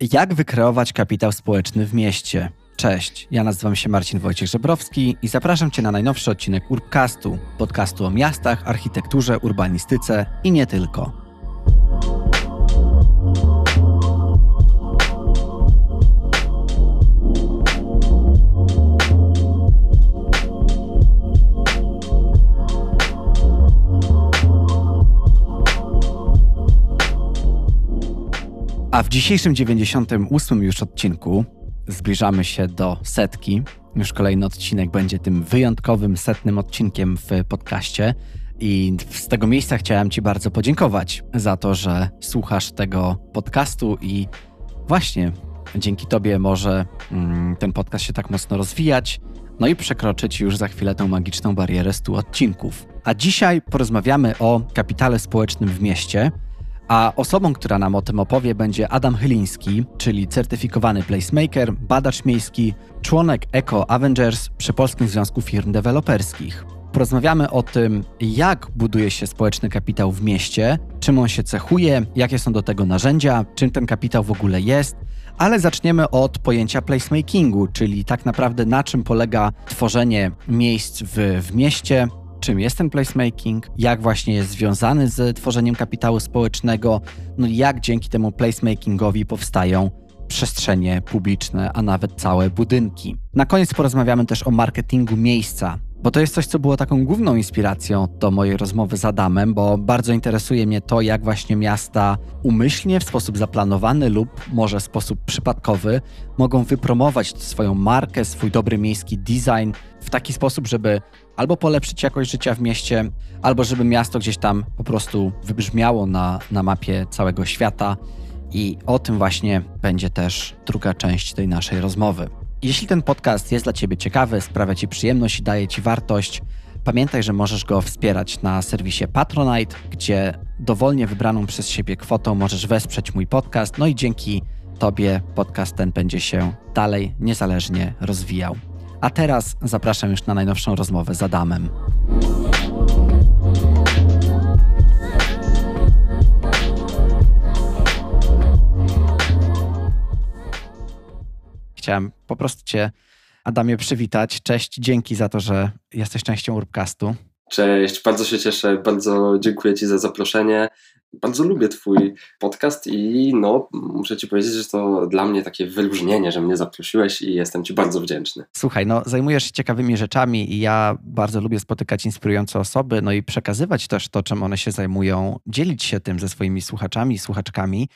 Jak wykreować kapitał społeczny w mieście? Cześć, ja nazywam się Marcin Wojciech Żebrowski i zapraszam Cię na najnowszy odcinek Urbcastu, podcastu o miastach, architekturze, urbanistyce i nie tylko. A w dzisiejszym 98 już odcinku zbliżamy się do setki. Już kolejny odcinek będzie tym wyjątkowym, setnym odcinkiem w podcaście. I z tego miejsca chciałem Ci bardzo podziękować za to, że słuchasz tego podcastu i właśnie dzięki Tobie może mm, ten podcast się tak mocno rozwijać, no i przekroczyć już za chwilę tę magiczną barierę 100 odcinków. A dzisiaj porozmawiamy o kapitale społecznym w mieście – a osobą, która nam o tym opowie, będzie Adam Chyliński, czyli certyfikowany placemaker, badacz miejski, członek Eco Avengers przy Polskim Związku Firm Deweloperskich. Porozmawiamy o tym, jak buduje się społeczny kapitał w mieście, czym on się cechuje, jakie są do tego narzędzia, czym ten kapitał w ogóle jest, ale zaczniemy od pojęcia placemakingu, czyli tak naprawdę na czym polega tworzenie miejsc w, w mieście, czym jest ten placemaking, jak właśnie jest związany z tworzeniem kapitału społecznego, no i jak dzięki temu placemakingowi powstają przestrzenie publiczne, a nawet całe budynki. Na koniec porozmawiamy też o marketingu miejsca, bo to jest coś, co było taką główną inspiracją do mojej rozmowy z Adamem, bo bardzo interesuje mnie to, jak właśnie miasta umyślnie, w sposób zaplanowany lub może w sposób przypadkowy mogą wypromować swoją markę, swój dobry miejski design w taki sposób, żeby albo polepszyć jakość życia w mieście, albo żeby miasto gdzieś tam po prostu wybrzmiało na, na mapie całego świata. I o tym właśnie będzie też druga część tej naszej rozmowy. Jeśli ten podcast jest dla Ciebie ciekawy, sprawia Ci przyjemność i daje Ci wartość, pamiętaj, że możesz go wspierać na serwisie Patronite, gdzie dowolnie wybraną przez siebie kwotą możesz wesprzeć mój podcast, no i dzięki Tobie podcast ten będzie się dalej niezależnie rozwijał. A teraz zapraszam już na najnowszą rozmowę z Adamem. Chciałem po prostu Cię, Adamie, przywitać. Cześć, dzięki za to, że jesteś częścią Urbcastu. Cześć, bardzo się cieszę, bardzo dziękuję Ci za zaproszenie bardzo lubię Twój podcast i no, muszę Ci powiedzieć, że to dla mnie takie wyróżnienie, że mnie zaprosiłeś i jestem Ci bardzo wdzięczny. Słuchaj, no, zajmujesz się ciekawymi rzeczami i ja bardzo lubię spotykać inspirujące osoby, no i przekazywać też to, czym one się zajmują, dzielić się tym ze swoimi słuchaczami, słuchaczkami.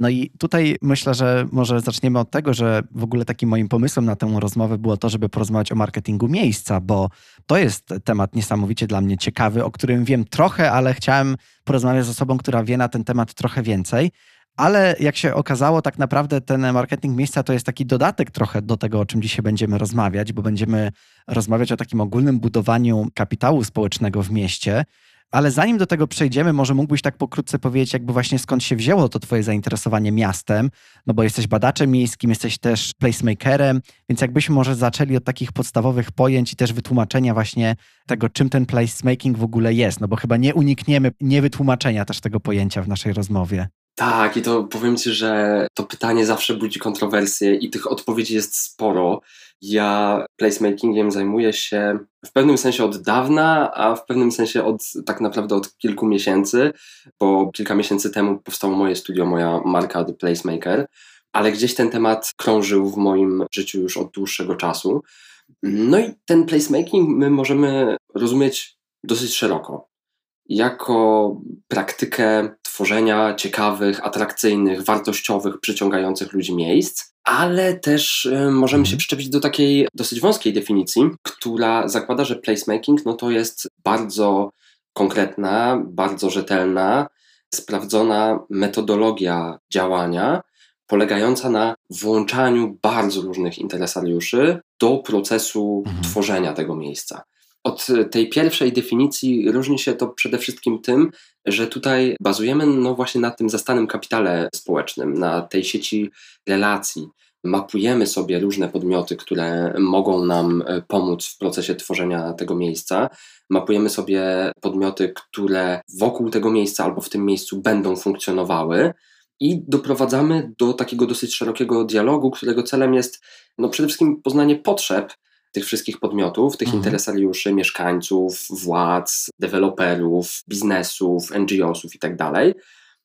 No i tutaj myślę, że może zaczniemy od tego, że w ogóle takim moim pomysłem na tę rozmowę było to, żeby porozmawiać o marketingu miejsca, bo to jest temat niesamowicie dla mnie ciekawy, o którym wiem trochę, ale chciałem porozmawiać z osobą, która wie na ten temat trochę więcej. Ale jak się okazało, tak naprawdę ten marketing miejsca to jest taki dodatek trochę do tego, o czym dzisiaj będziemy rozmawiać, bo będziemy rozmawiać o takim ogólnym budowaniu kapitału społecznego w mieście. Ale zanim do tego przejdziemy, może mógłbyś tak pokrótce powiedzieć, jakby właśnie skąd się wzięło to twoje zainteresowanie miastem, no bo jesteś badaczem miejskim, jesteś też placemakerem, więc jakbyśmy może zaczęli od takich podstawowych pojęć i też wytłumaczenia właśnie tego, czym ten placemaking w ogóle jest, no bo chyba nie unikniemy niewytłumaczenia też tego pojęcia w naszej rozmowie. Tak, i to powiem Ci, że to pytanie zawsze budzi kontrowersje i tych odpowiedzi jest sporo. Ja placemakingiem zajmuję się w pewnym sensie od dawna, a w pewnym sensie od tak naprawdę od kilku miesięcy, bo kilka miesięcy temu powstało moje studio, moja marka The Placemaker, ale gdzieś ten temat krążył w moim życiu już od dłuższego czasu. No i ten placemaking my możemy rozumieć dosyć szeroko jako praktykę tworzenia ciekawych, atrakcyjnych, wartościowych, przyciągających ludzi miejsc, ale też y, możemy się mhm. przyczepić do takiej dosyć wąskiej definicji, która zakłada, że placemaking no to jest bardzo konkretna, bardzo rzetelna, sprawdzona metodologia działania, polegająca na włączaniu bardzo różnych interesariuszy do procesu mhm. tworzenia tego miejsca. Od tej pierwszej definicji różni się to przede wszystkim tym, że tutaj bazujemy no właśnie na tym zastanym kapitale społecznym, na tej sieci relacji. Mapujemy sobie różne podmioty, które mogą nam e, pomóc w procesie tworzenia tego miejsca. Mapujemy sobie podmioty, które wokół tego miejsca albo w tym miejscu będą funkcjonowały i doprowadzamy do takiego dosyć szerokiego dialogu, którego celem jest no, przede wszystkim poznanie potrzeb tych wszystkich podmiotów, tych mhm. interesariuszy, mieszkańców, władz, deweloperów, biznesów, NGO-sów itd. Tak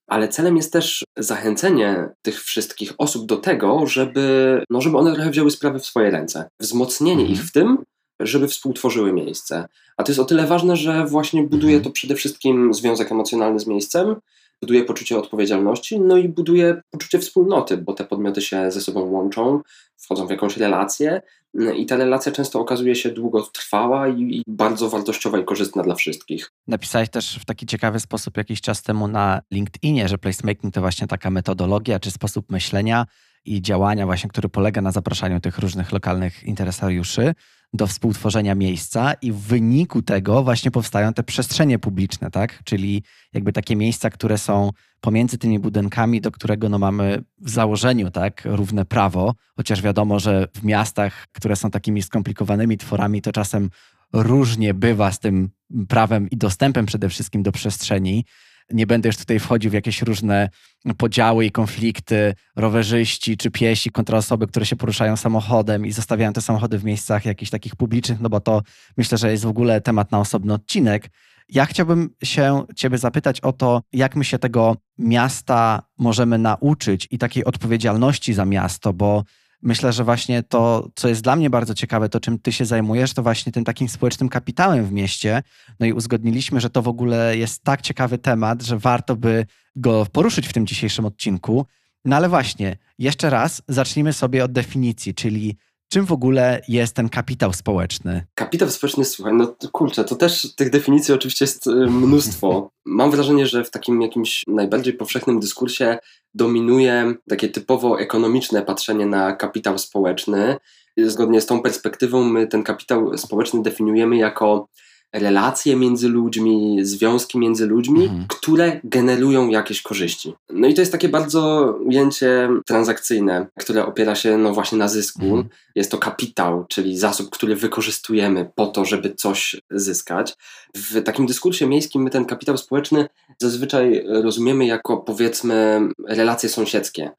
Ale celem jest też zachęcenie tych wszystkich osób do tego, żeby, no, żeby one trochę wzięły sprawy w swoje ręce. Wzmocnienie mhm. ich w tym, żeby współtworzyły miejsce. A to jest o tyle ważne, że właśnie buduje mhm. to przede wszystkim związek emocjonalny z miejscem, buduje poczucie odpowiedzialności, no i buduje poczucie wspólnoty, bo te podmioty się ze sobą łączą, wchodzą w jakąś relację no i ta relacja często okazuje się długotrwała i bardzo wartościowa i korzystna dla wszystkich. Napisałeś też w taki ciekawy sposób jakiś czas temu na LinkedInie, że placemaking to właśnie taka metodologia czy sposób myślenia i działania właśnie, który polega na zapraszaniu tych różnych lokalnych interesariuszy do współtworzenia miejsca i w wyniku tego właśnie powstają te przestrzenie publiczne, tak? Czyli jakby takie miejsca, które są pomiędzy tymi budynkami, do którego no mamy w założeniu tak równe prawo, chociaż wiadomo, że w miastach, które są takimi skomplikowanymi tworami, to czasem różnie bywa z tym prawem i dostępem przede wszystkim do przestrzeni. Nie będę już tutaj wchodził w jakieś różne podziały i konflikty, rowerzyści czy piesi kontra osoby, które się poruszają samochodem i zostawiają te samochody w miejscach jakichś takich publicznych, no bo to myślę, że jest w ogóle temat na osobny odcinek. Ja chciałbym się Ciebie zapytać o to, jak my się tego miasta możemy nauczyć i takiej odpowiedzialności za miasto, bo myślę, że właśnie to, co jest dla mnie bardzo ciekawe, to czym ty się zajmujesz, to właśnie tym takim społecznym kapitałem w mieście. No i uzgodniliśmy, że to w ogóle jest tak ciekawy temat, że warto by go poruszyć w tym dzisiejszym odcinku. No ale właśnie, jeszcze raz zacznijmy sobie od definicji, czyli Czym w ogóle jest ten kapitał społeczny? Kapitał społeczny, słuchaj, no kurczę, to też tych definicji oczywiście jest y, mnóstwo. Mam wrażenie, że w takim jakimś najbardziej powszechnym dyskursie dominuje takie typowo ekonomiczne patrzenie na kapitał społeczny. Zgodnie z tą perspektywą my ten kapitał społeczny definiujemy jako relacje między ludźmi, związki między ludźmi, mhm. które generują jakieś korzyści. No i to jest takie bardzo ujęcie transakcyjne, które opiera się no właśnie na zysku. Mhm. Jest to kapitał, czyli zasób, który wykorzystujemy po to, żeby coś zyskać. W takim dyskursie miejskim my ten kapitał społeczny zazwyczaj rozumiemy jako powiedzmy relacje sąsiedzkie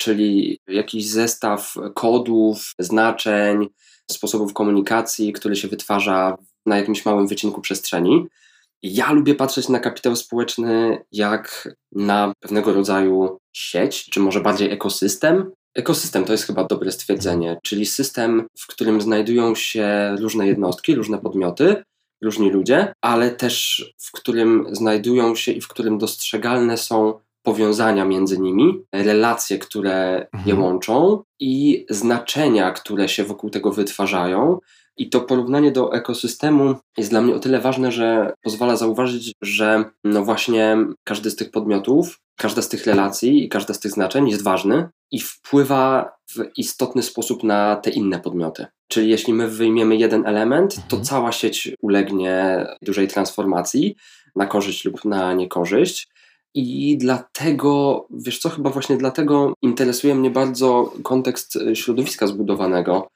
czyli jakiś zestaw kodów, znaczeń, sposobów komunikacji, który się wytwarza na jakimś małym wycinku przestrzeni. Ja lubię patrzeć na kapitał społeczny jak na pewnego rodzaju sieć, czy może bardziej ekosystem. Ekosystem to jest chyba dobre stwierdzenie, czyli system, w którym znajdują się różne jednostki, różne podmioty, różni ludzie, ale też w którym znajdują się i w którym dostrzegalne są powiązania między nimi, relacje, które mhm. je łączą i znaczenia, które się wokół tego wytwarzają. I to porównanie do ekosystemu jest dla mnie o tyle ważne, że pozwala zauważyć, że no właśnie każdy z tych podmiotów, każda z tych relacji i każda z tych znaczeń jest ważny i wpływa w istotny sposób na te inne podmioty. Czyli jeśli my wyjmiemy jeden element, to mhm. cała sieć ulegnie dużej transformacji na korzyść lub na niekorzyść. I dlatego, wiesz co, chyba właśnie dlatego interesuje mnie bardzo kontekst środowiska zbudowanego,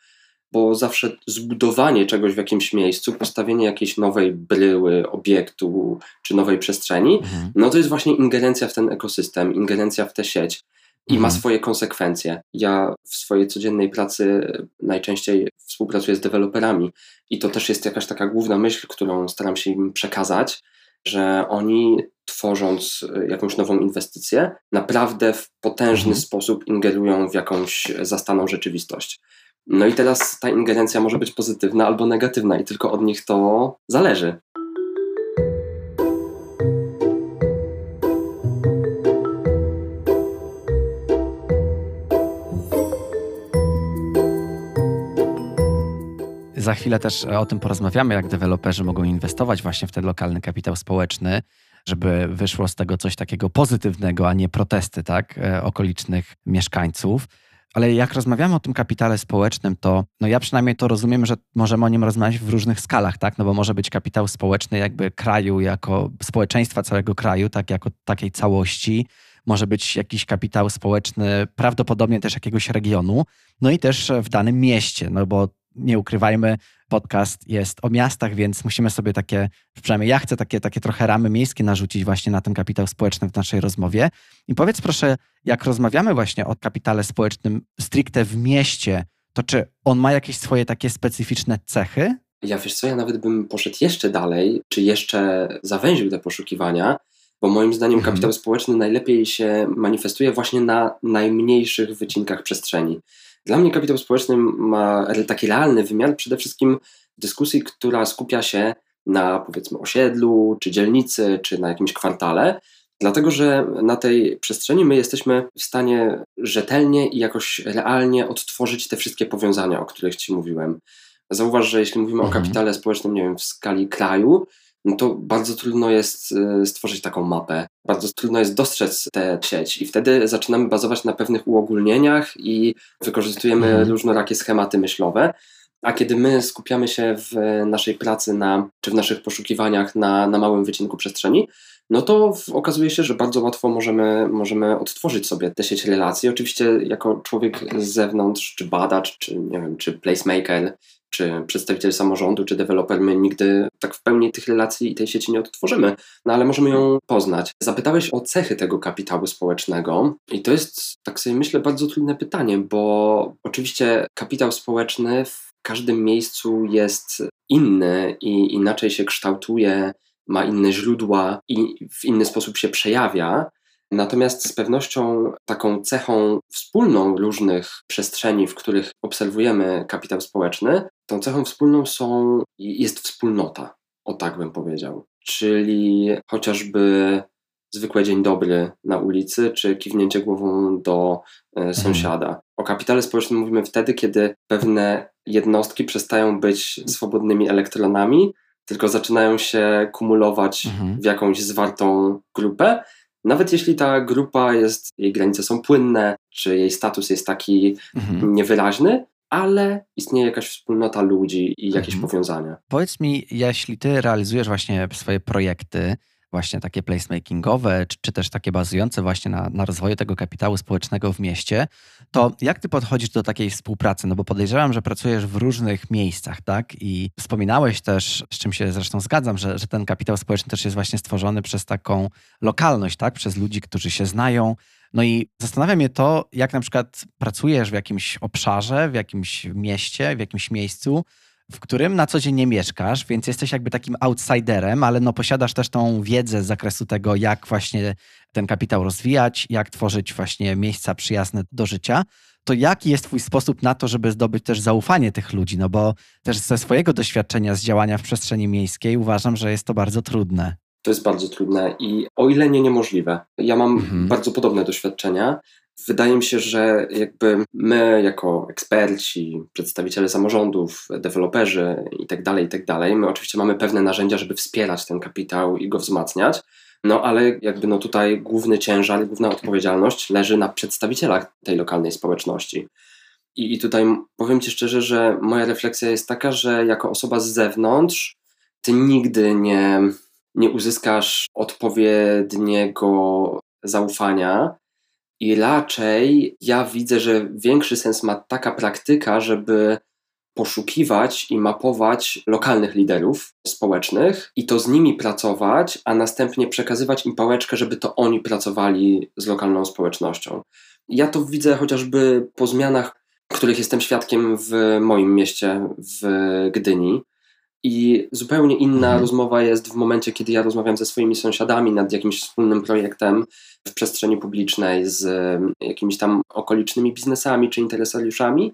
bo zawsze zbudowanie czegoś w jakimś miejscu, postawienie jakiejś nowej bryły, obiektu czy nowej przestrzeni, mhm. no to jest właśnie ingerencja w ten ekosystem, ingerencja w tę sieć i mhm. ma swoje konsekwencje. Ja w swojej codziennej pracy najczęściej współpracuję z deweloperami i to też jest jakaś taka główna myśl, którą staram się im przekazać, że oni tworząc jakąś nową inwestycję, naprawdę w potężny mhm. sposób ingerują w jakąś zastaną rzeczywistość. No i teraz ta ingerencja może być pozytywna albo negatywna, i tylko od nich to zależy. Za chwilę też o tym porozmawiamy, jak deweloperzy mogą inwestować właśnie w ten lokalny kapitał społeczny, żeby wyszło z tego coś takiego pozytywnego, a nie protesty tak, e, okolicznych mieszkańców. Ale jak rozmawiamy o tym kapitale społecznym, to no ja przynajmniej to rozumiem, że możemy o nim rozmawiać w różnych skalach, tak? No bo może być kapitał społeczny jakby kraju, jako społeczeństwa całego kraju, tak jako takiej całości. Może być jakiś kapitał społeczny, prawdopodobnie też jakiegoś regionu, no i też w danym mieście, no bo nie ukrywajmy, podcast jest o miastach, więc musimy sobie takie, przynajmniej ja chcę takie, takie trochę ramy miejskie narzucić właśnie na ten kapitał społeczny w naszej rozmowie. I powiedz proszę, jak rozmawiamy właśnie o kapitale społecznym stricte w mieście, to czy on ma jakieś swoje takie specyficzne cechy? Ja wiesz co, ja nawet bym poszedł jeszcze dalej, czy jeszcze zawęził te poszukiwania, bo moim zdaniem mhm. kapitał społeczny najlepiej się manifestuje właśnie na najmniejszych wycinkach przestrzeni. Dla mnie kapitał społeczny ma taki realny wymiar przede wszystkim w dyskusji, która skupia się na powiedzmy osiedlu, czy dzielnicy, czy na jakimś kwartale, dlatego że na tej przestrzeni my jesteśmy w stanie rzetelnie i jakoś realnie odtworzyć te wszystkie powiązania, o których Ci mówiłem. Zauważ, że jeśli mówimy mhm. o kapitale społecznym, nie wiem, w skali kraju, no to bardzo trudno jest y, stworzyć taką mapę. Bardzo trudno jest dostrzec tę sieć i wtedy zaczynamy bazować na pewnych uogólnieniach i wykorzystujemy mhm. różnorakie schematy myślowe. A kiedy my skupiamy się w naszej pracy na, czy w naszych poszukiwaniach na, na małym wycinku przestrzeni, no to okazuje się, że bardzo łatwo możemy, możemy odtworzyć sobie tę sieć relacji. Oczywiście jako człowiek z zewnątrz, czy badacz, czy nie wiem, czy placemaker, czy przedstawiciel samorządu, czy deweloper, my nigdy tak w pełni tych relacji i tej sieci nie odtworzymy, no ale możemy ją poznać. Zapytałeś o cechy tego kapitału społecznego i to jest, tak sobie myślę, bardzo trudne pytanie, bo oczywiście kapitał społeczny w każdym miejscu jest inny i inaczej się kształtuje, ma inne źródła i w inny sposób się przejawia. Natomiast z pewnością taką cechą wspólną różnych przestrzeni, w których obserwujemy kapitał społeczny, tą cechą wspólną są, jest wspólnota, o tak bym powiedział. Czyli chociażby zwykły dzień dobry na ulicy, czy kiwnięcie głową do e, mhm. sąsiada. O kapitale społecznym mówimy wtedy, kiedy pewne jednostki przestają być swobodnymi elektronami, tylko zaczynają się kumulować mhm. w jakąś zwartą grupę nawet jeśli ta grupa jest, jej granice są płynne, czy jej status jest taki mhm. niewyraźny, ale istnieje jakaś wspólnota ludzi i jakieś mhm. powiązania. Powiedz mi, jeśli ty realizujesz właśnie swoje projekty, właśnie takie placemakingowe, czy, czy też takie bazujące właśnie na, na rozwoju tego kapitału społecznego w mieście, to jak ty podchodzisz do takiej współpracy? No bo podejrzewam, że pracujesz w różnych miejscach, tak? I wspominałeś też, z czym się zresztą zgadzam, że, że ten kapitał społeczny też jest właśnie stworzony przez taką lokalność, tak? Przez ludzi, którzy się znają. No i zastanawia mnie to, jak na przykład pracujesz w jakimś obszarze, w jakimś mieście, w jakimś miejscu, w którym na co dzień nie mieszkasz, więc jesteś jakby takim outsiderem, ale no posiadasz też tą wiedzę z zakresu tego, jak właśnie ten kapitał rozwijać, jak tworzyć właśnie miejsca przyjazne do życia. To jaki jest Twój sposób na to, żeby zdobyć też zaufanie tych ludzi? No bo też ze swojego doświadczenia z działania w przestrzeni miejskiej uważam, że jest to bardzo trudne. To jest bardzo trudne i o ile nie niemożliwe. Ja mam mhm. bardzo podobne doświadczenia. Wydaje mi się, że jakby my jako eksperci, przedstawiciele samorządów, deweloperzy itd., tak itd., tak my oczywiście mamy pewne narzędzia, żeby wspierać ten kapitał i go wzmacniać, no ale jakby no tutaj główny ciężar, główna odpowiedzialność leży na przedstawicielach tej lokalnej społeczności. I, I tutaj powiem Ci szczerze, że moja refleksja jest taka, że jako osoba z zewnątrz, Ty nigdy nie, nie uzyskasz odpowiedniego zaufania, i raczej ja widzę, że większy sens ma taka praktyka, żeby poszukiwać i mapować lokalnych liderów społecznych i to z nimi pracować, a następnie przekazywać im pałeczkę, żeby to oni pracowali z lokalną społecznością. Ja to widzę chociażby po zmianach, których jestem świadkiem w moim mieście, w Gdyni. I zupełnie inna mhm. rozmowa jest w momencie, kiedy ja rozmawiam ze swoimi sąsiadami nad jakimś wspólnym projektem w przestrzeni publicznej z jakimiś tam okolicznymi biznesami czy interesariuszami.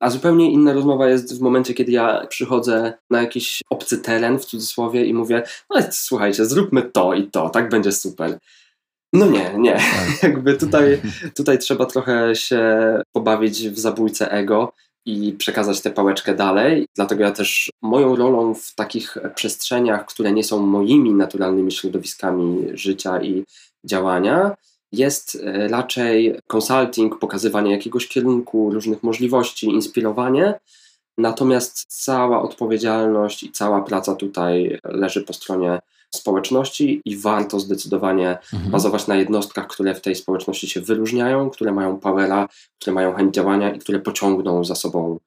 A zupełnie inna rozmowa jest w momencie, kiedy ja przychodzę na jakiś obcy teren, w cudzysłowie, i mówię: No, słuchajcie, zróbmy to i to, tak będzie super. No nie, nie. Tak. Jakby tutaj, tutaj trzeba trochę się pobawić w zabójcę ego i przekazać tę pałeczkę dalej. Dlatego ja też moją rolą w takich przestrzeniach, które nie są moimi naturalnymi środowiskami życia i działania, jest e, raczej consulting, pokazywanie jakiegoś kierunku, różnych możliwości, inspirowanie. Natomiast cała odpowiedzialność i cała praca tutaj leży po stronie społeczności i warto zdecydowanie mhm. bazować na jednostkach, które w tej społeczności się wyróżniają, które mają powera, które mają chęć działania i które pociągną za sobą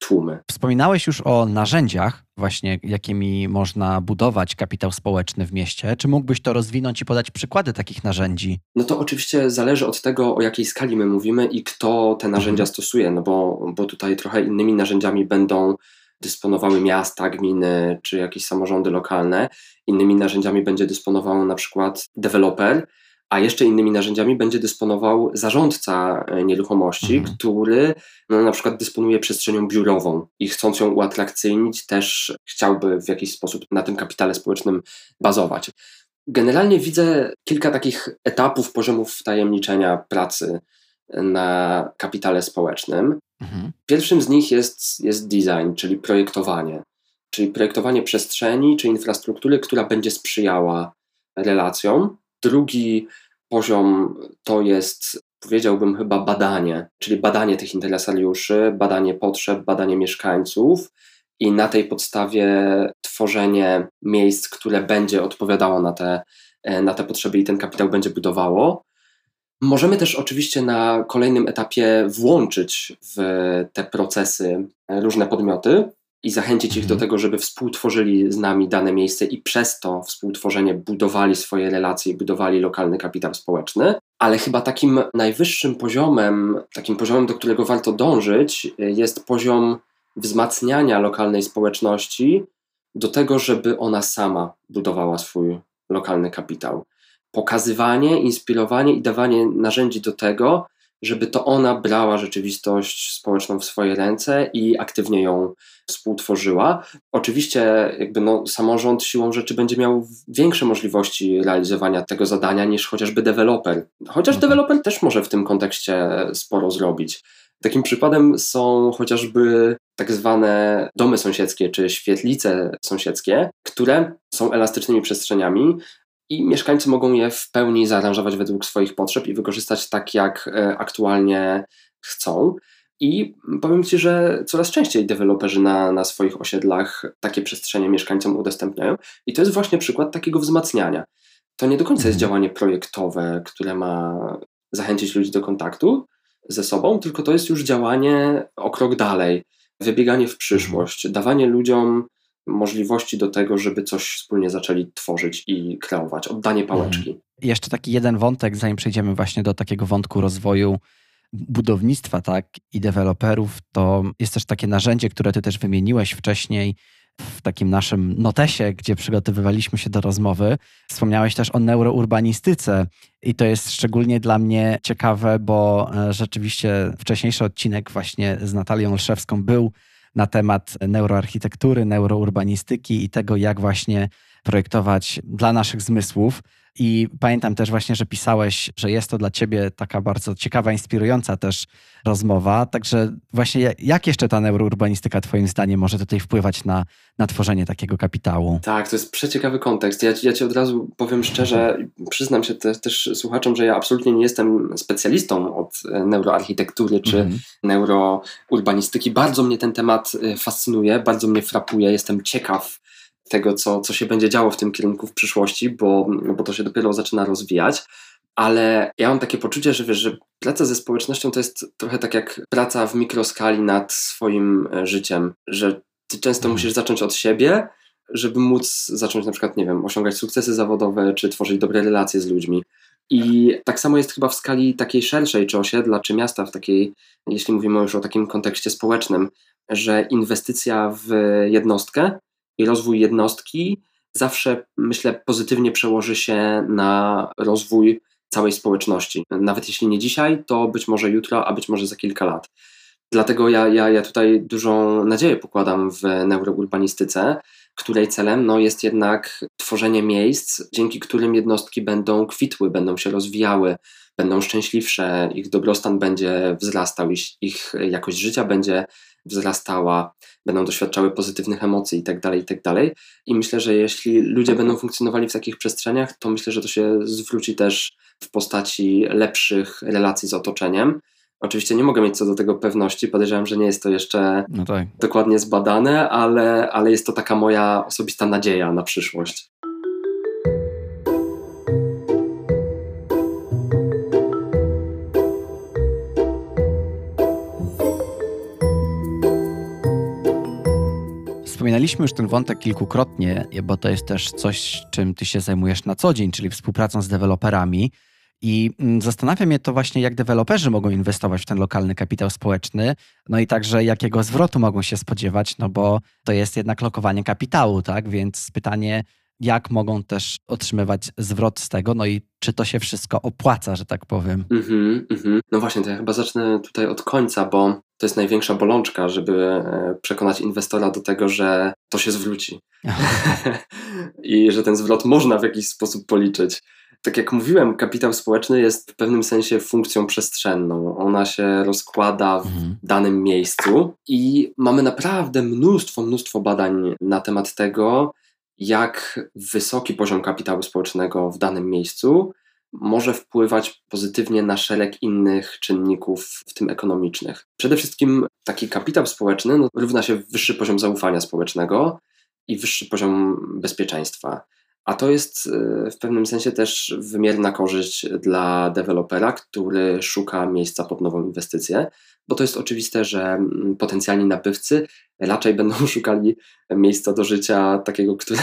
tłumy. Wspominałeś już o narzędziach, właśnie jakimi można budować kapitał społeczny w mieście. Czy mógłbyś to rozwinąć i podać przykłady takich narzędzi? No to oczywiście zależy od tego, o jakiej skali my mówimy i kto te narzędzia mhm. stosuje, no bo, bo tutaj trochę innymi narzędziami będą dysponowały miasta, gminy czy jakieś samorządy lokalne. Innymi narzędziami będzie dysponował na przykład deweloper, a jeszcze innymi narzędziami będzie dysponował zarządca e, nieruchomości, mhm. który no, na przykład dysponuje przestrzenią biurową i chcąc ją uatrakcyjnić, też chciałby w jakiś sposób na tym kapitale społecznym bazować. Generalnie widzę kilka takich etapów, poziomów tajemniczenia pracy na kapitale społecznym. Mhm. Pierwszym z nich jest, jest design, czyli projektowanie, czyli projektowanie przestrzeni czy infrastruktury, która będzie sprzyjała relacjom. Drugi poziom to jest, powiedziałbym, chyba badanie, czyli badanie tych interesariuszy, badanie potrzeb, badanie mieszkańców i na tej podstawie tworzenie miejsc, które będzie odpowiadało na te, na te potrzeby i ten kapitał będzie budowało. Możemy też oczywiście na kolejnym etapie włączyć w te procesy różne podmioty i zachęcić ich do mhm. tego, żeby współtworzyli z nami dane miejsce i przez to współtworzenie budowali swoje relacje i budowali lokalny kapitał społeczny. Ale chyba takim najwyższym poziomem, takim poziomem, do którego warto dążyć, jest poziom wzmacniania lokalnej społeczności do tego, żeby ona sama budowała swój lokalny kapitał pokazywanie, inspirowanie i dawanie narzędzi do tego, żeby to ona brała rzeczywistość społeczną w swoje ręce i aktywnie ją współtworzyła. Oczywiście jakby no, samorząd siłą rzeczy będzie miał większe możliwości realizowania tego zadania niż chociażby deweloper. Chociaż mhm. deweloper też może w tym kontekście sporo zrobić. Takim przykładem są chociażby tak zwane domy sąsiedzkie czy świetlice sąsiedzkie, które są elastycznymi przestrzeniami, i mieszkańcy mogą je w pełni zaaranżować według swoich potrzeb i wykorzystać tak, jak e, aktualnie chcą. I powiem Ci, że coraz częściej deweloperzy na, na swoich osiedlach takie przestrzenie mieszkańcom udostępniają. I to jest właśnie przykład takiego wzmacniania. To nie do końca jest mhm. działanie projektowe, które ma zachęcić ludzi do kontaktu ze sobą, tylko to jest już działanie o krok dalej, wybieganie w przyszłość, dawanie ludziom możliwości do tego, żeby coś wspólnie zaczęli tworzyć i kreować, oddanie pałeczki. Mhm. Jeszcze taki jeden wątek, zanim przejdziemy właśnie do takiego wątku rozwoju budownictwa, tak, i deweloperów, to jest też takie narzędzie, które ty też wymieniłeś wcześniej w takim naszym notesie, gdzie przygotowywaliśmy się do rozmowy. Wspomniałeś też o neurourbanistyce i to jest szczególnie dla mnie ciekawe, bo e, rzeczywiście wcześniejszy odcinek właśnie z Natalią Olszewską był na temat neuroarchitektury, neurourbanistyki i tego, jak właśnie projektować dla naszych zmysłów. I pamiętam też właśnie, że pisałeś, że jest to dla ciebie taka bardzo ciekawa, inspirująca też rozmowa. Także właśnie jak jeszcze ta neurourbanistyka twoim zdaniem może tutaj wpływać na, na tworzenie takiego kapitału? Tak, to jest przeciekawy kontekst. Ja, ja ci od razu powiem szczerze, przyznam się te, też słuchaczom, że ja absolutnie nie jestem specjalistą od neuroarchitektury czy mhm. neurourbanistyki. Bardzo mnie ten temat y, fascynuje, bardzo mnie frapuje, jestem ciekaw tego, co, co się będzie działo w tym kierunku w przyszłości, bo, bo to się dopiero zaczyna rozwijać. Ale ja mam takie poczucie, że wiesz, że praca ze społecznością to jest trochę tak jak praca w mikroskali nad swoim e, życiem, że ty często mhm. musisz zacząć od siebie, żeby móc zacząć na przykład, nie wiem, osiągać sukcesy zawodowe, czy tworzyć dobre relacje z ludźmi. I tak samo jest chyba w skali takiej szerszej, czy osiedla, czy miasta, w takiej, jeśli mówimy już o takim kontekście społecznym, że inwestycja w jednostkę i rozwój jednostki zawsze, myślę, pozytywnie przełoży się na rozwój całej społeczności. Nawet jeśli nie dzisiaj, to być może jutro, a być może za kilka lat. Dlatego ja, ja, ja tutaj dużą nadzieję pokładam w neurourbanistyce, której celem no, jest jednak tworzenie miejsc, dzięki którym jednostki będą kwitły, będą się rozwijały, będą szczęśliwsze, ich dobrostan będzie wzrastał, ich, ich jakość życia będzie wzrastała, będą doświadczały pozytywnych emocji itd., tak itd. Tak I myślę, że jeśli ludzie będą funkcjonowali w takich przestrzeniach, to myślę, że to się zwróci też w postaci lepszych relacji z otoczeniem. Oczywiście nie mogę mieć co do tego pewności, podejrzewam, że nie jest to jeszcze no tak. dokładnie zbadane, ale, ale jest to taka moja osobista nadzieja na przyszłość. Wspominaliśmy już ten wątek kilkukrotnie, bo to jest też coś, czym ty się zajmujesz na co dzień, czyli współpracą z deweloperami. I mm, zastanawia mnie to właśnie, jak deweloperzy mogą inwestować w ten lokalny kapitał społeczny, no i także jakiego zwrotu mogą się spodziewać, no bo to jest jednak lokowanie kapitału, tak? Więc pytanie, jak mogą też otrzymywać zwrot z tego, no i czy to się wszystko opłaca, że tak powiem. Mm-hmm, mm-hmm. No właśnie, to ja chyba zacznę tutaj od końca, bo to jest największa bolączka, żeby e, przekonać inwestora do tego, że to się zwróci i że ten zwrot można w jakiś sposób policzyć. Tak jak mówiłem, kapitał społeczny jest w pewnym sensie funkcją przestrzenną. Ona się rozkłada w mhm. danym miejscu i mamy naprawdę mnóstwo, mnóstwo badań na temat tego, jak wysoki poziom kapitału społecznego w danym miejscu może wpływać pozytywnie na szereg innych czynników, w tym ekonomicznych. Przede wszystkim taki kapitał społeczny no, równa się wyższy poziom zaufania społecznego i wyższy poziom bezpieczeństwa. A to jest e, w pewnym sensie też wymierna korzyść dla dewelopera, który szuka miejsca pod nową inwestycję, bo to jest oczywiste, że mm, potencjalni nabywcy raczej będą szukali miejsca do życia takiego, które,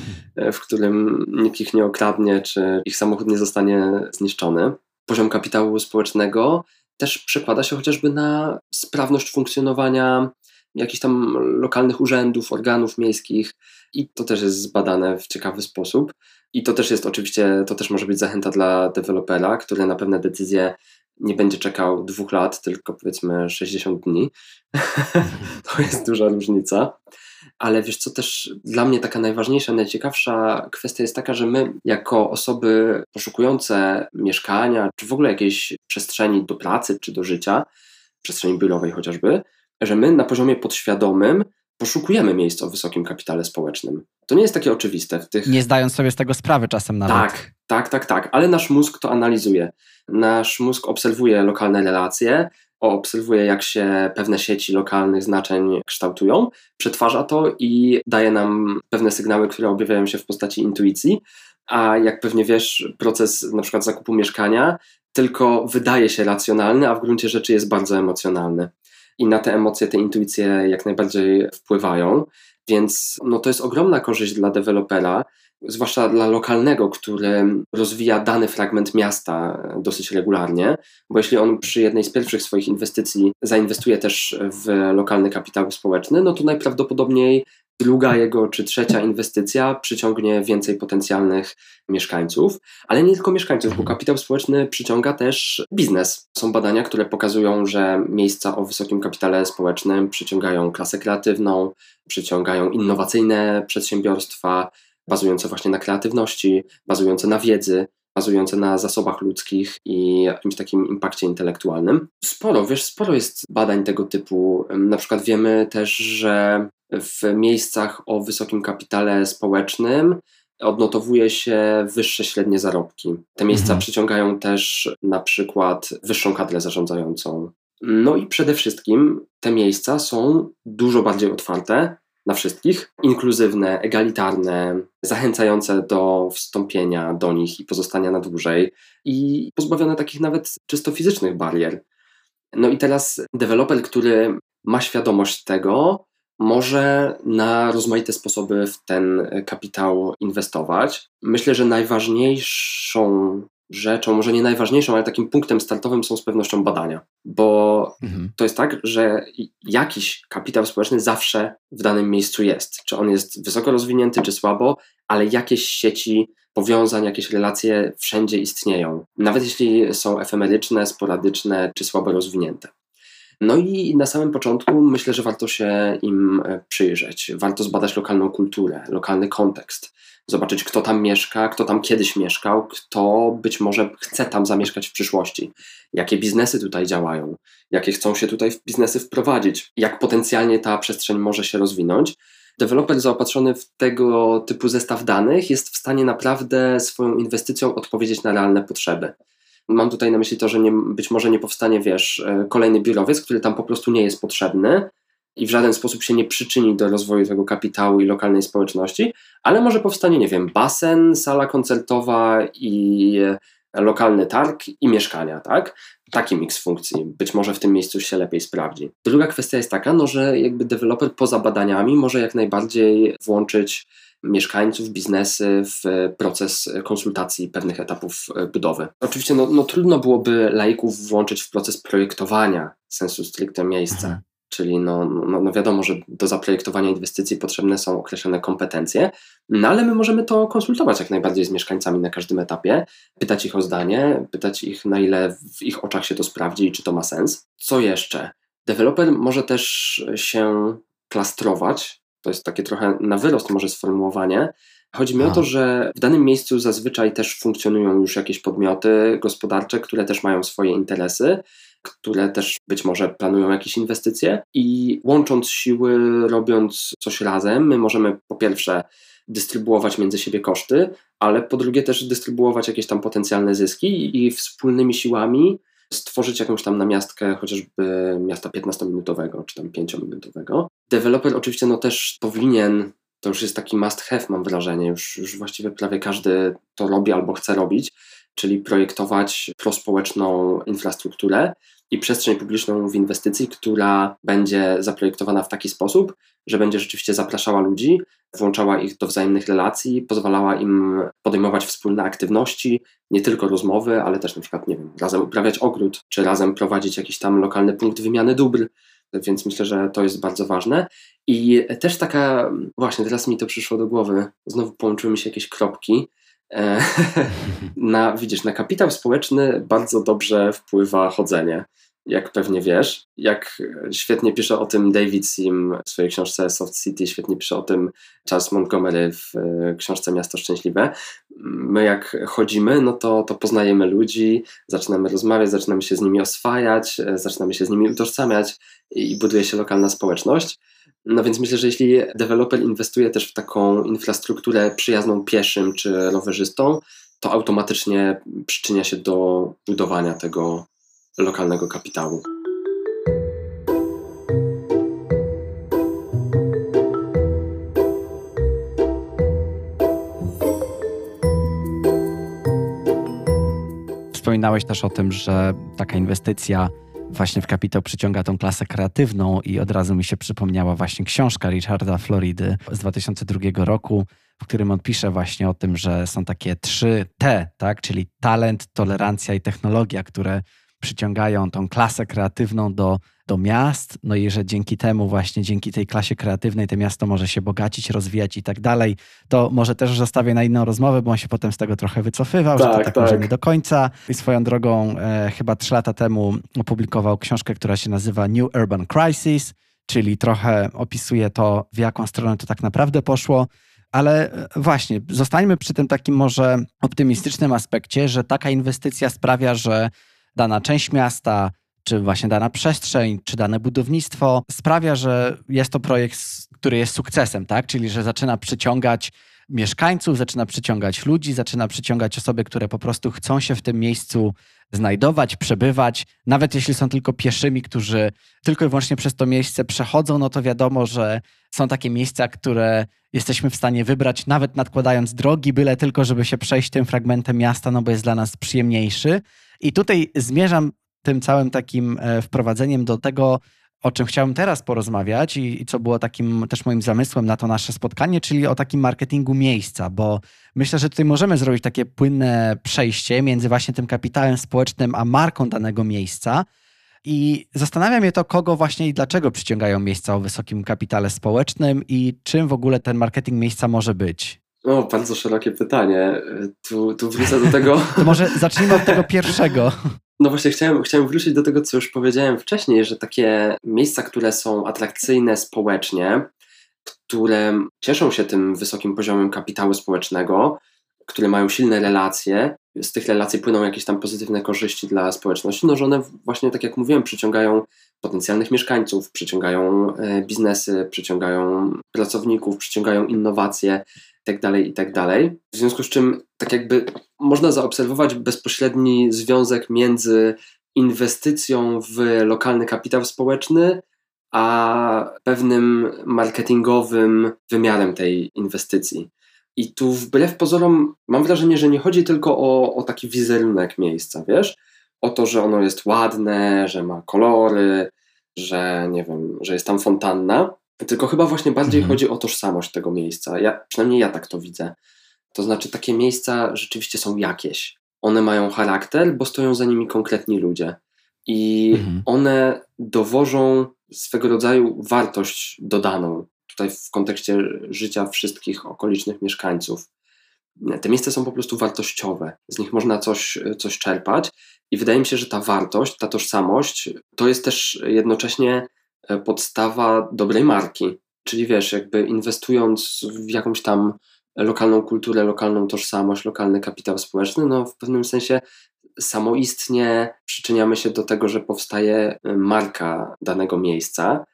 w którym nikt ich nie okradnie, czy ich samochód nie zostanie zniszczony. Poziom kapitału społecznego też przekłada się chociażby na sprawność funkcjonowania jakichś tam lokalnych urzędów, organów miejskich i to też jest zbadane w ciekawy sposób. I to też jest oczywiście, to też może być zachęta dla dewelopera, który na pewne decyzje nie będzie czekał dwóch lat, tylko powiedzmy 60 dni. to jest duża różnica. Ale wiesz co, też dla mnie taka najważniejsza, najciekawsza kwestia jest taka, że my, jako osoby poszukujące mieszkania, czy w ogóle jakiejś przestrzeni do pracy, czy do życia, przestrzeni biurowej chociażby, że my na poziomie podświadomym poszukujemy miejsc o wysokim kapitale społecznym. To nie jest takie oczywiste. W tych... Nie zdając sobie z tego sprawy czasem nawet. Tak, tak, tak, tak, ale nasz mózg to analizuje. Nasz mózg obserwuje lokalne relacje, obserwuje, jak się pewne sieci lokalnych znaczeń kształtują, przetwarza to i daje nam pewne sygnały, które objawiają się w postaci intuicji. A jak pewnie wiesz, proces na przykład zakupu mieszkania tylko wydaje się racjonalny, a w gruncie rzeczy jest bardzo emocjonalny i na te emocje, te intuicje jak najbardziej wpływają. Więc no, to jest ogromna korzyść dla dewelopera, zwłaszcza dla lokalnego, który rozwija dany fragment miasta dosyć regularnie, bo jeśli on przy jednej z pierwszych swoich inwestycji zainwestuje też w lokalny kapitał społeczny, no to najprawdopodobniej druga jego czy trzecia inwestycja przyciągnie więcej potencjalnych mieszkańców, ale nie tylko mieszkańców, bo kapitał społeczny przyciąga też biznes. Są badania, które pokazują, że miejsca o wysokim kapitale społecznym przyciągają klasę kreatywną, przyciągają innowacyjne przedsiębiorstwa bazujące właśnie na kreatywności, bazujące na wiedzy, bazujące na zasobach ludzkich i jakimś takim impakcie intelektualnym. Sporo, wiesz, sporo jest badań tego typu. Na przykład wiemy też, że w miejscach o wysokim kapitale społecznym odnotowuje się wyższe średnie zarobki. Te miejsca mhm. przyciągają też na przykład wyższą kadrę zarządzającą. No i przede wszystkim te miejsca są dużo bardziej otwarte na wszystkich, inkluzywne, egalitarne, zachęcające do wstąpienia do nich i pozostania na dłużej i pozbawione takich nawet czysto fizycznych barier. No i teraz deweloper, który ma świadomość tego, może na rozmaite sposoby w ten kapitał inwestować. Myślę, że najważniejszą rzeczą, może nie najważniejszą, ale takim punktem startowym są z pewnością badania, bo mhm. to jest tak, że jakiś kapitał społeczny zawsze w danym miejscu jest. Czy on jest wysoko rozwinięty, czy słabo, ale jakieś sieci powiązań, jakieś relacje wszędzie istnieją, nawet jeśli są efemeryczne, sporadyczne, czy słabo rozwinięte. No i na samym początku myślę, że warto się im e, przyjrzeć. Warto zbadać lokalną kulturę, lokalny kontekst, zobaczyć, kto tam mieszka, kto tam kiedyś mieszkał, kto być może chce tam zamieszkać w przyszłości, jakie biznesy tutaj działają, jakie chcą się tutaj w biznesy wprowadzić, jak potencjalnie ta przestrzeń może się rozwinąć. Deweloper zaopatrzony w tego typu zestaw danych jest w stanie naprawdę swoją inwestycją odpowiedzieć na realne potrzeby. Mam tutaj na myśli to, że nie, być może nie powstanie, wiesz, e, kolejny biurowiec, który tam po prostu nie jest potrzebny i w żaden sposób się nie przyczyni do rozwoju tego kapitału i lokalnej społeczności, ale może powstanie, nie wiem, basen, sala koncertowa i e, lokalny targ i mieszkania, tak? taki miks funkcji być może w tym miejscu się lepiej sprawdzi. Druga kwestia jest taka, no, że jakby deweloper poza badaniami może jak najbardziej włączyć mieszkańców, biznesy w proces konsultacji pewnych etapów e, budowy. Oczywiście no, no trudno byłoby laików włączyć w proces projektowania sensu stricte miejsca. Mhm. Czyli no, no, no, wiadomo, że do zaprojektowania inwestycji potrzebne są określone kompetencje, no ale my możemy to konsultować jak najbardziej z mieszkańcami na każdym etapie, pytać ich o zdanie, pytać ich na ile w ich oczach się to sprawdzi i czy to ma sens. Co jeszcze? Deweloper może też się klastrować, to jest takie trochę na wyrost może sformułowanie. Chodzi mi o to, że w danym miejscu zazwyczaj też funkcjonują już jakieś podmioty gospodarcze, które też mają swoje interesy które też być może planują jakieś inwestycje i łącząc siły, robiąc coś razem, my możemy po pierwsze dystrybuować między siebie koszty, ale po drugie też dystrybuować jakieś tam potencjalne zyski i wspólnymi siłami stworzyć jakąś tam namiastkę chociażby miasta 15-minutowego czy tam 5-minutowego. Deweloper oczywiście no też powinien, to już jest taki must have mam wrażenie, już, już właściwie prawie każdy to robi albo chce robić, czyli projektować prospołeczną infrastrukturę i przestrzeń publiczną w inwestycji, która będzie zaprojektowana w taki sposób, że będzie rzeczywiście zapraszała ludzi, włączała ich do wzajemnych relacji, pozwalała im podejmować wspólne aktywności, nie tylko rozmowy, ale też na przykład, nie wiem, razem uprawiać ogród, czy razem prowadzić jakiś tam lokalny punkt wymiany dóbr. Więc myślę, że to jest bardzo ważne. I też taka, właśnie teraz mi to przyszło do głowy, znowu połączyły mi się jakieś kropki. E, na, widzisz, na kapitał społeczny bardzo dobrze wpływa chodzenie jak pewnie wiesz. Jak świetnie pisze o tym David Sim w swojej książce Soft City, świetnie pisze o tym Charles Montgomery w e, książce Miasto Szczęśliwe. My jak chodzimy, no to, to poznajemy ludzi, zaczynamy rozmawiać, zaczynamy się z nimi oswajać, e, zaczynamy się z nimi utożsamiać i buduje się lokalna społeczność. No więc myślę, że jeśli deweloper inwestuje też w taką infrastrukturę przyjazną pieszym czy rowerzystom, to automatycznie przyczynia się do budowania tego lokalnego kapitału. Wspominałeś też o tym, że taka inwestycja właśnie w kapitał przyciąga tą klasę kreatywną i od razu mi się przypomniała właśnie książka Richarda Floridy z 2002 roku, w którym on pisze właśnie o tym, że są takie trzy T, tak? czyli talent, tolerancja i technologia, które przyciągają tą klasę kreatywną do, do miast, no i że dzięki temu właśnie, dzięki tej klasie kreatywnej to miasto może się bogacić, rozwijać i tak dalej, to może też zostawię na inną rozmowę, bo on się potem z tego trochę wycofywał, tak, że to tak, tak, tak, może nie do końca. I swoją drogą e, chyba trzy lata temu opublikował książkę, która się nazywa New Urban Crisis, czyli trochę opisuje to, w jaką stronę to tak naprawdę poszło. Ale e, właśnie, zostańmy przy tym takim może optymistycznym aspekcie, że taka inwestycja sprawia, że dana część miasta, czy właśnie dana przestrzeń, czy dane budownictwo sprawia, że jest to projekt, który jest sukcesem, tak? Czyli że zaczyna przyciągać mieszkańców, zaczyna przyciągać ludzi, zaczyna przyciągać osoby, które po prostu chcą się w tym miejscu znajdować, przebywać. Nawet jeśli są tylko pieszymi, którzy tylko i wyłącznie przez to miejsce przechodzą, no to wiadomo, że są takie miejsca, które jesteśmy w stanie wybrać, nawet nadkładając drogi, byle tylko, żeby się przejść tym fragmentem miasta, no bo jest dla nas przyjemniejszy. I tutaj zmierzam tym całym takim e, wprowadzeniem do tego, o czym chciałem teraz porozmawiać i, i, co było takim też moim zamysłem na to nasze spotkanie, czyli o takim marketingu miejsca, bo myślę, że tutaj możemy zrobić takie płynne przejście między właśnie tym kapitałem społecznym a marką danego miejsca. I zastanawia mnie to, kogo właśnie i dlaczego przyciągają miejsca o wysokim kapitale społecznym i czym w ogóle ten marketing miejsca może być. O, bardzo szerokie pytanie. Tu, tu wrócę do tego. To może zacznijmy od tego pierwszego. No właśnie, chciałem, chciałem wrócić do tego, co już powiedziałem wcześniej, że takie miejsca, które są atrakcyjne społecznie, które cieszą się tym wysokim poziomem kapitału społecznego, które mają silne relacje, z tych relacji płyną jakieś tam pozytywne korzyści dla społeczności, no że one właśnie, tak jak mówiłem, przyciągają potencjalnych mieszkańców, przyciągają e, biznesy, przyciągają pracowników, przyciągają innowacje tak itd. Tak w związku z czym tak jakby można zaobserwować bezpośredni związek między inwestycją w lokalny kapitał społeczny, a pewnym marketingowym wymiarem tej inwestycji. I tu wbrew pozorom mam wrażenie, że nie chodzi tylko o, o taki wizerunek miejsca, wiesz? o to, że ono jest ładne, że ma kolory, że nie wiem, że jest tam fontanna, tylko chyba właśnie bardziej mhm. chodzi o tożsamość tego miejsca. Ja, przynajmniej ja tak to widzę. To znaczy, takie miejsca rzeczywiście są jakieś. One mają charakter, bo stoją za nimi konkretni ludzie. I mhm. one dowożą swego rodzaju wartość dodaną tutaj w kontekście życia wszystkich okolicznych mieszkańców. Te miejsca są po prostu wartościowe, z nich można coś, coś czerpać, i wydaje mi się, że ta wartość, ta tożsamość to jest też jednocześnie podstawa dobrej marki. Czyli wiesz, jakby inwestując w jakąś tam lokalną kulturę, lokalną tożsamość, lokalny kapitał społeczny, no w pewnym sensie samoistnie przyczyniamy się do tego, że powstaje e, marka danego miejsca.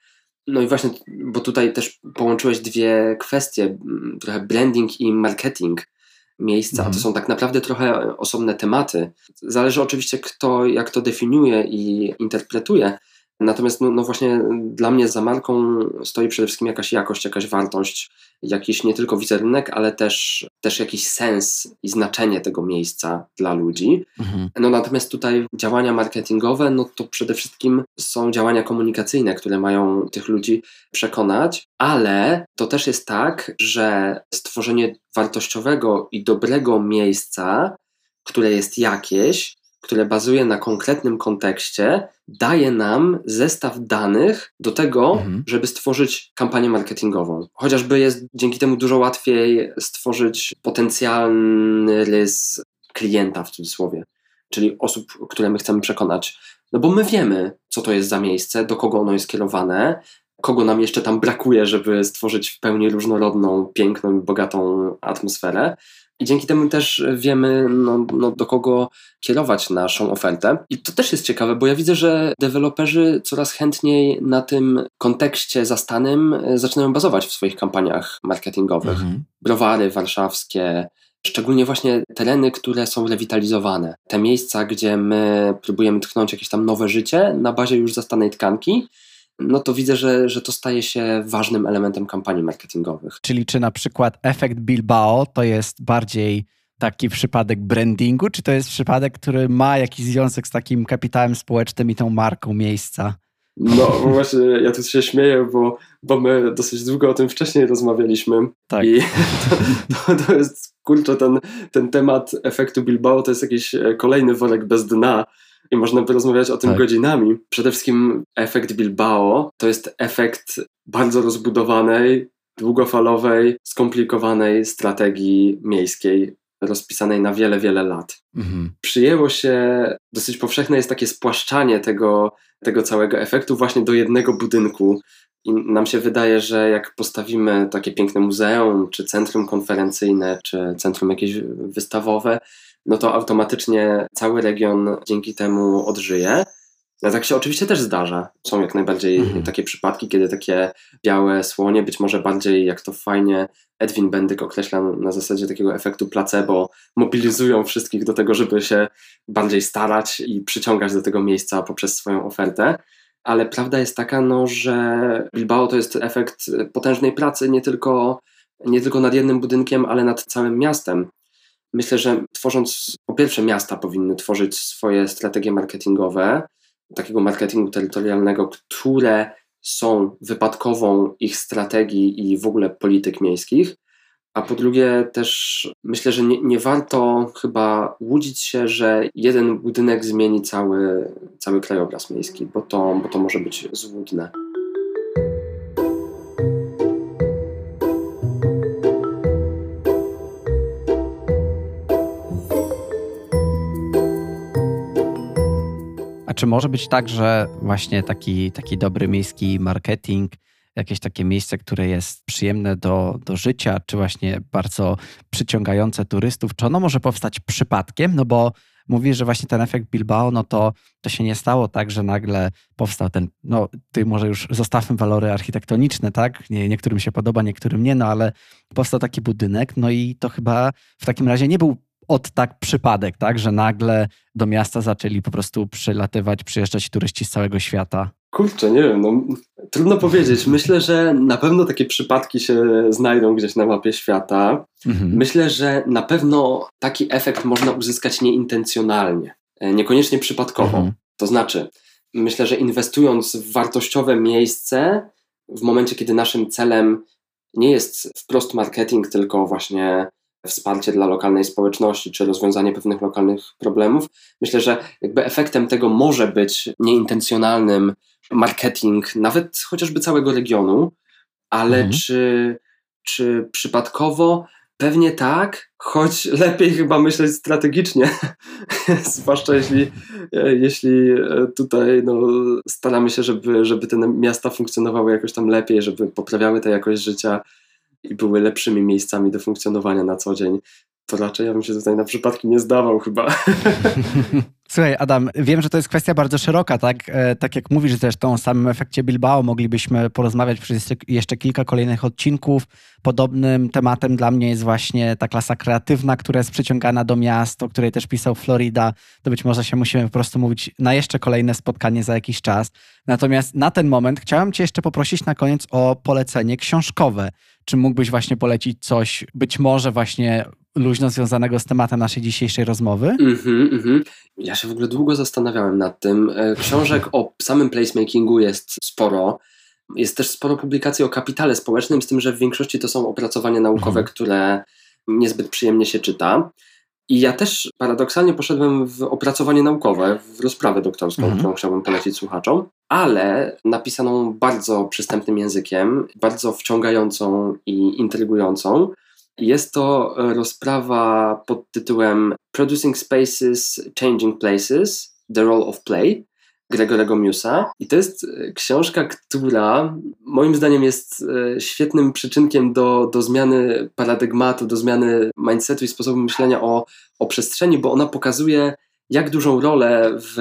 No i właśnie, bo tutaj też połączyłeś dwie kwestie, trochę branding i marketing miejsca. Mhm. To są tak naprawdę trochę osobne tematy. Zależy oczywiście, kto jak to definiuje i interpretuje. Natomiast no, no, właśnie dla mnie za marką stoi przede wszystkim jakaś jakość, jakaś wartość, jakiś nie tylko wizerunek, ale też, też jakiś sens i znaczenie tego miejsca dla ludzi. Mhm. No natomiast tutaj działania marketingowe, no to przede wszystkim są działania komunikacyjne, które mają tych ludzi przekonać, ale to też jest tak, że stworzenie wartościowego i dobrego miejsca, które jest jakieś, które bazuje na konkretnym kontekście, daje nam zestaw danych do tego, mhm. żeby stworzyć kampanię marketingową. Chociażby jest dzięki temu dużo łatwiej stworzyć potencjalny rys klienta w cudzysłowie, czyli osób, które my chcemy przekonać. No bo my wiemy, co to jest za miejsce, do kogo ono jest kierowane, kogo nam jeszcze tam brakuje, żeby stworzyć w pełni różnorodną, piękną i bogatą atmosferę. I dzięki temu też wiemy, no, no, do kogo kierować naszą ofertę. I to też jest ciekawe, bo ja widzę, że deweloperzy coraz chętniej na tym kontekście zastanym e, zaczynają bazować w swoich kampaniach marketingowych. Mhm. Browary warszawskie, szczególnie właśnie tereny, które są rewitalizowane. Te miejsca, gdzie my próbujemy tchnąć jakieś tam nowe życie na bazie już zastanej tkanki no to widzę, że, że to staje się ważnym elementem kampanii marketingowych. Czyli czy na przykład efekt Bilbao to jest bardziej taki przypadek brandingu, czy to jest przypadek, który ma jakiś związek z takim kapitałem społecznym i tą marką miejsca? No właśnie, ja tu się śmieję, bo, bo my dosyć długo o tym wcześniej rozmawialiśmy. Tak. I to, to, to jest, kurczę, ten, ten temat efektu Bilbao to jest jakiś kolejny worek bez dna, i można by rozmawiać o tym tak. godzinami. Przede wszystkim efekt Bilbao to jest efekt bardzo rozbudowanej, długofalowej, skomplikowanej strategii miejskiej, rozpisanej na wiele, wiele lat. Mhm. Przyjęło się, dosyć powszechne jest takie spłaszczanie tego, tego całego efektu właśnie do jednego budynku. I nam się wydaje, że jak postawimy takie piękne muzeum, czy centrum konferencyjne, czy centrum jakieś wystawowe, no to automatycznie cały region dzięki temu odżyje. No tak się oczywiście też zdarza. Są jak najbardziej mhm. takie przypadki, kiedy takie białe słonie, być może bardziej jak to fajnie Edwin Bendyk określa na zasadzie takiego efektu placebo, mobilizują wszystkich do tego, żeby się bardziej starać i przyciągać do tego miejsca poprzez swoją ofertę. Ale prawda jest taka, no, że Bilbao to jest efekt potężnej pracy nie tylko, nie tylko nad jednym budynkiem, ale nad całym miastem. Myślę, że tworząc, po pierwsze, miasta powinny tworzyć swoje strategie marketingowe, takiego marketingu terytorialnego, które są wypadkową ich strategii i w ogóle polityk miejskich. A po drugie, też myślę, że nie, nie, warto chyba łudzić się, że jeden budynek zmieni cały, cały krajobraz miejski, bo to, bo to może być złudne. Czy może być tak, że właśnie taki, taki dobry miejski marketing, jakieś takie miejsce, które jest przyjemne do, do życia, czy właśnie bardzo przyciągające turystów, czy ono może powstać przypadkiem? No bo mówisz, że właśnie ten efekt Bilbao, no to, to się nie stało tak, że nagle powstał ten, no ty może już zostawmy walory architektoniczne, tak? Nie, niektórym się podoba, niektórym nie, no ale powstał taki budynek, no i to chyba w takim razie nie był od tak przypadek, tak, że nagle do miasta zaczęli po prostu przylatywać, przyjeżdżać turyści z całego świata? Kurczę, nie wiem, no, trudno powiedzieć. Myślę, że na pewno takie przypadki się znajdą gdzieś na mapie świata. Mhm. Myślę, że na pewno taki efekt można uzyskać nieintencjonalnie. e, niekoniecznie przypadkowo. Mhm. To znaczy, myślę, że inwestując w wartościowe miejsce, w momencie, kiedy naszym celem nie jest wprost marketing, tylko właśnie wsparcie dla lokalnej społeczności, czy rozwiązanie pewnych lokalnych problemów. Myślę, że jakby efektem tego może być nieintencjonalnym marketing, nawet chociażby całego regionu, ale mhm. czy, czy przypadkowo Pewnie tak, choć lepiej chyba myśleć strategicznie, zwłaszcza jeśli, jeśli e, tutaj no, staramy się, żeby, żeby te miasta funkcjonowały jakoś tam lepiej, żeby poprawiały tę jakość życia i były lepszymi miejscami do funkcjonowania na co dzień to raczej ja bym się tutaj na przypadki nie zdawał chyba. Słuchaj, Adam, wiem, że to jest kwestia bardzo szeroka, tak? E, tak jak mówisz zresztą o samym efekcie Bilbao, moglibyśmy porozmawiać przez jeszcze kilka kolejnych odcinków. Podobnym tematem dla mnie jest właśnie ta klasa kreatywna, która jest przyciągana do miast, o której też pisał Florida. To być może się musimy po prostu mówić na jeszcze kolejne spotkanie za jakiś czas. Natomiast na ten moment chciałem Cię jeszcze poprosić na koniec o polecenie książkowe. Czy mógłbyś właśnie polecić coś, być może właśnie luźno związanego z tematem naszej dzisiejszej rozmowy? Mm-hmm, mm-hmm. Ja się w ogóle długo zastanawiałem nad tym. E, książek o samym placemakingu jest sporo. Jest też sporo publikacji o kapitale społecznym, z tym, że w większości to są opracowania naukowe, mm-hmm. które niezbyt przyjemnie się czyta. I ja też paradoksalnie poszedłem w opracowanie naukowe, w rozprawę doktorską, mhm. którą chciałbym polecić słuchaczom, ale napisaną bardzo przystępnym językiem, bardzo wciągającą i intrygującą. Jest to rozprawa pod tytułem Producing Spaces, Changing Places, The Role of Play Gregorego Musa. I to jest e, książka, która moim zdaniem jest e, świetnym przyczynkiem do, do zmiany paradygmatu, do zmiany mindsetu i sposobu myślenia o, o przestrzeni, bo ona pokazuje jak dużą rolę w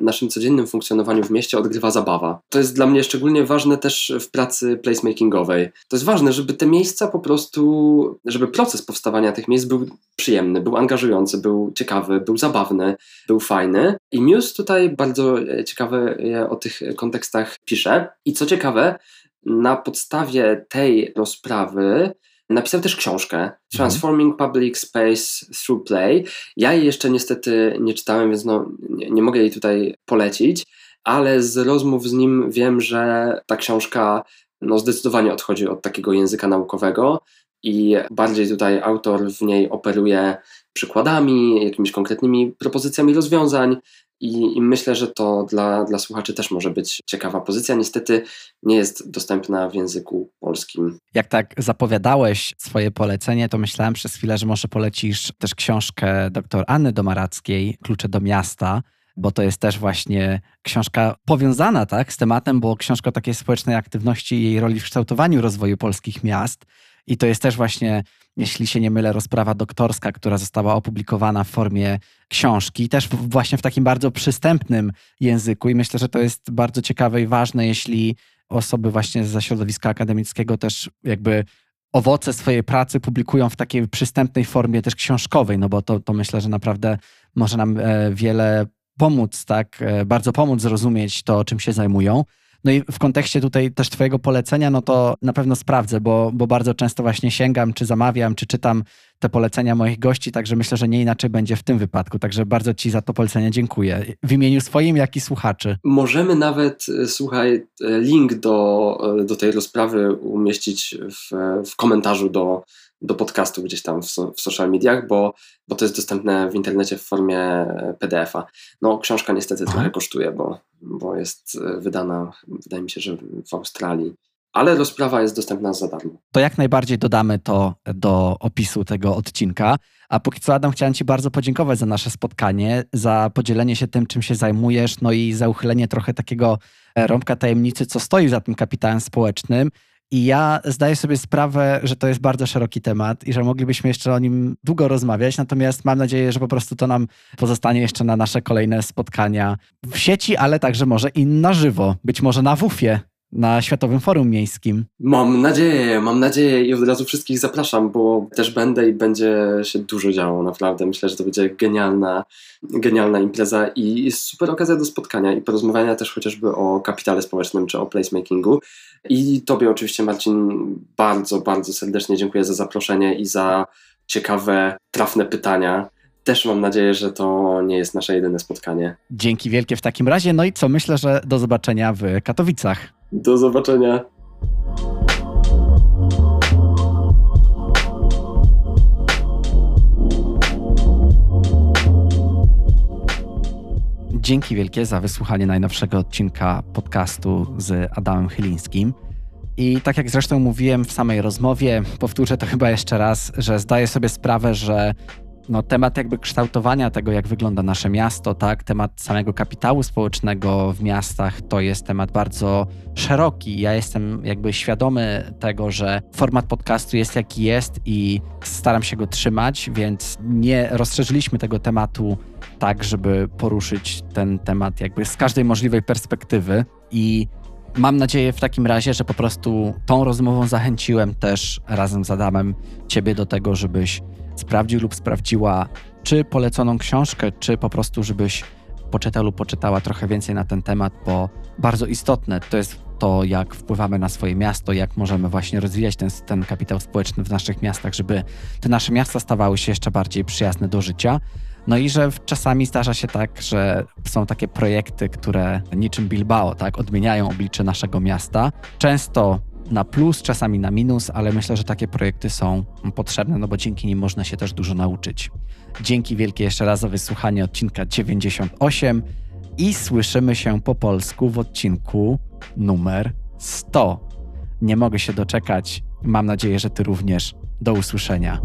naszym codziennym funkcjonowaniu w mieście odgrywa zabawa. To jest dla mnie szczególnie ważne też w pracy placemakingowej. To jest ważne, żeby te miejsca po prostu, żeby proces powstawania tych miejsc był przyjemny, był angażujący, był ciekawy, był zabawny, był fajny. I Muse tutaj bardzo ciekawe o tych kontekstach pisze. I co ciekawe, na podstawie tej rozprawy Napisał też książkę mhm. Transforming Public Space Through Play. Ja jej jeszcze niestety nie czytałem, więc no, nie, nie mogę jej tutaj polecić, ale z rozmów z nim wiem, że ta książka no, zdecydowanie odchodzi od takiego języka naukowego i bardziej tutaj autor w niej operuje przykładami, jakimiś konkretnymi propozycjami rozwiązań, i, I, myślę, że to dla, dla słuchaczy też może być ciekawa pozycja. Niestety nie jest dostępna w języku polskim. Jak tak zapowiadałeś swoje polecenie, to myślałem przez chwilę, że może polecisz też książkę dr Anny Domarackiej, Klucze do miasta, bo to jest też właśnie książka powiązana tak, z tematem, bo książka o takiej społecznej aktywności i jej roli w kształtowaniu rozwoju polskich miast. I to jest też właśnie jeśli się nie mylę, rozprawa doktorska, która została opublikowana w formie książki, też właśnie w takim bardzo przystępnym języku. I myślę, że to jest bardzo ciekawe i ważne, jeśli osoby właśnie ze środowiska akademickiego też jakby owoce swojej pracy publikują w takiej przystępnej formie też książkowej, no bo to, to myślę, że naprawdę może nam e, wiele pomóc, tak, e, bardzo pomóc zrozumieć to, czym się zajmują. No i w kontekście tutaj też Twojego polecenia, no to na pewno sprawdzę, bo, bo bardzo często właśnie sięgam, czy zamawiam, czy czytam te polecenia moich gości, także myślę, że nie inaczej będzie w tym wypadku. Także bardzo Ci za to polecenie dziękuję. W imieniu swoim, jak i słuchaczy. Możemy nawet, e, słuchaj, e, link do, e, do tej rozprawy umieścić w, w komentarzu do, do podcastu gdzieś tam w, w, social mediach, bo, bo to jest dostępne w internecie w formie PDF-a. No, książka niestety trochę kosztuje, bo, bo jest wydana, wydaje mi się, że w Australii ale rozprawa jest dostępna za darmo. To jak najbardziej dodamy to do opisu tego odcinka. A póki co, Adam, chciałem Ci bardzo podziękować za nasze spotkanie, za podzielenie się tym, czym się zajmujesz, no i za uchylenie trochę takiego e, rąbka tajemnicy, co stoi za tym kapitałem społecznym. I ja zdaję sobie sprawę, że to jest bardzo szeroki temat i że moglibyśmy jeszcze o nim długo rozmawiać, natomiast mam nadzieję, że po prostu to nam pozostanie jeszcze na nasze kolejne spotkania w sieci, ale także może i na żywo, być może na WUFie na Światowym Forum Miejskim. Mam nadzieję, mam nadzieję i od razu wszystkich zapraszam, bo też będę i będzie się dużo działo, naprawdę. Myślę, że to będzie genialna, genialna impreza i super okazja do spotkania i porozmawiania też chociażby o kapitale społecznym czy o placemakingu. I Tobie oczywiście, Marcin, bardzo, bardzo serdecznie dziękuję za zaproszenie i za ciekawe, trafne pytania też mam nadzieję, że to nie jest nasze jedyne spotkanie. Dzięki wielkie w takim razie. No i co, myślę, że do zobaczenia w Katowicach. Do zobaczenia. Dzięki wielkie za wysłuchanie najnowszego odcinka podcastu z Adamem Chylińskim. I tak jak zresztą mówiłem w samej rozmowie, powtórzę to chyba jeszcze raz, że zdaję sobie sprawę, że no, temat jakby kształtowania tego, jak wygląda nasze miasto, tak, temat samego kapitału społecznego w miastach, to jest temat bardzo szeroki. Ja jestem jakby świadomy tego, że format podcastu jest jaki jest i staram się go trzymać, więc nie rozszerzyliśmy tego tematu tak, żeby poruszyć ten temat jakby z każdej możliwej perspektywy i Mam nadzieję w takim razie, że po prostu tą rozmową zachęciłem też razem z Adamem Ciebie do tego, żebyś sprawdził lub sprawdziła, czy poleconą książkę, czy po prostu, żebyś poczytał lub poczytała trochę więcej na ten temat, bo bardzo istotne to jest to, jak wpływamy na swoje miasto, jak możemy właśnie rozwijać ten, ten kapitał społeczny w naszych miastach, żeby te nasze miasta stawały się jeszcze bardziej przyjazne do życia. No i że czasami zdarza się tak, że są takie projekty, które niczym Bilbao, tak, odmieniają oblicze naszego miasta. Często na plus, czasami na minus, ale myślę, że takie projekty są potrzebne, no bo dzięki nim można się też dużo nauczyć. Dzięki wielkie jeszcze raz za wysłuchanie odcinka 98 i słyszymy się po polsku w odcinku numer 100. Nie mogę się doczekać. Mam nadzieję, że Ty również. Do usłyszenia.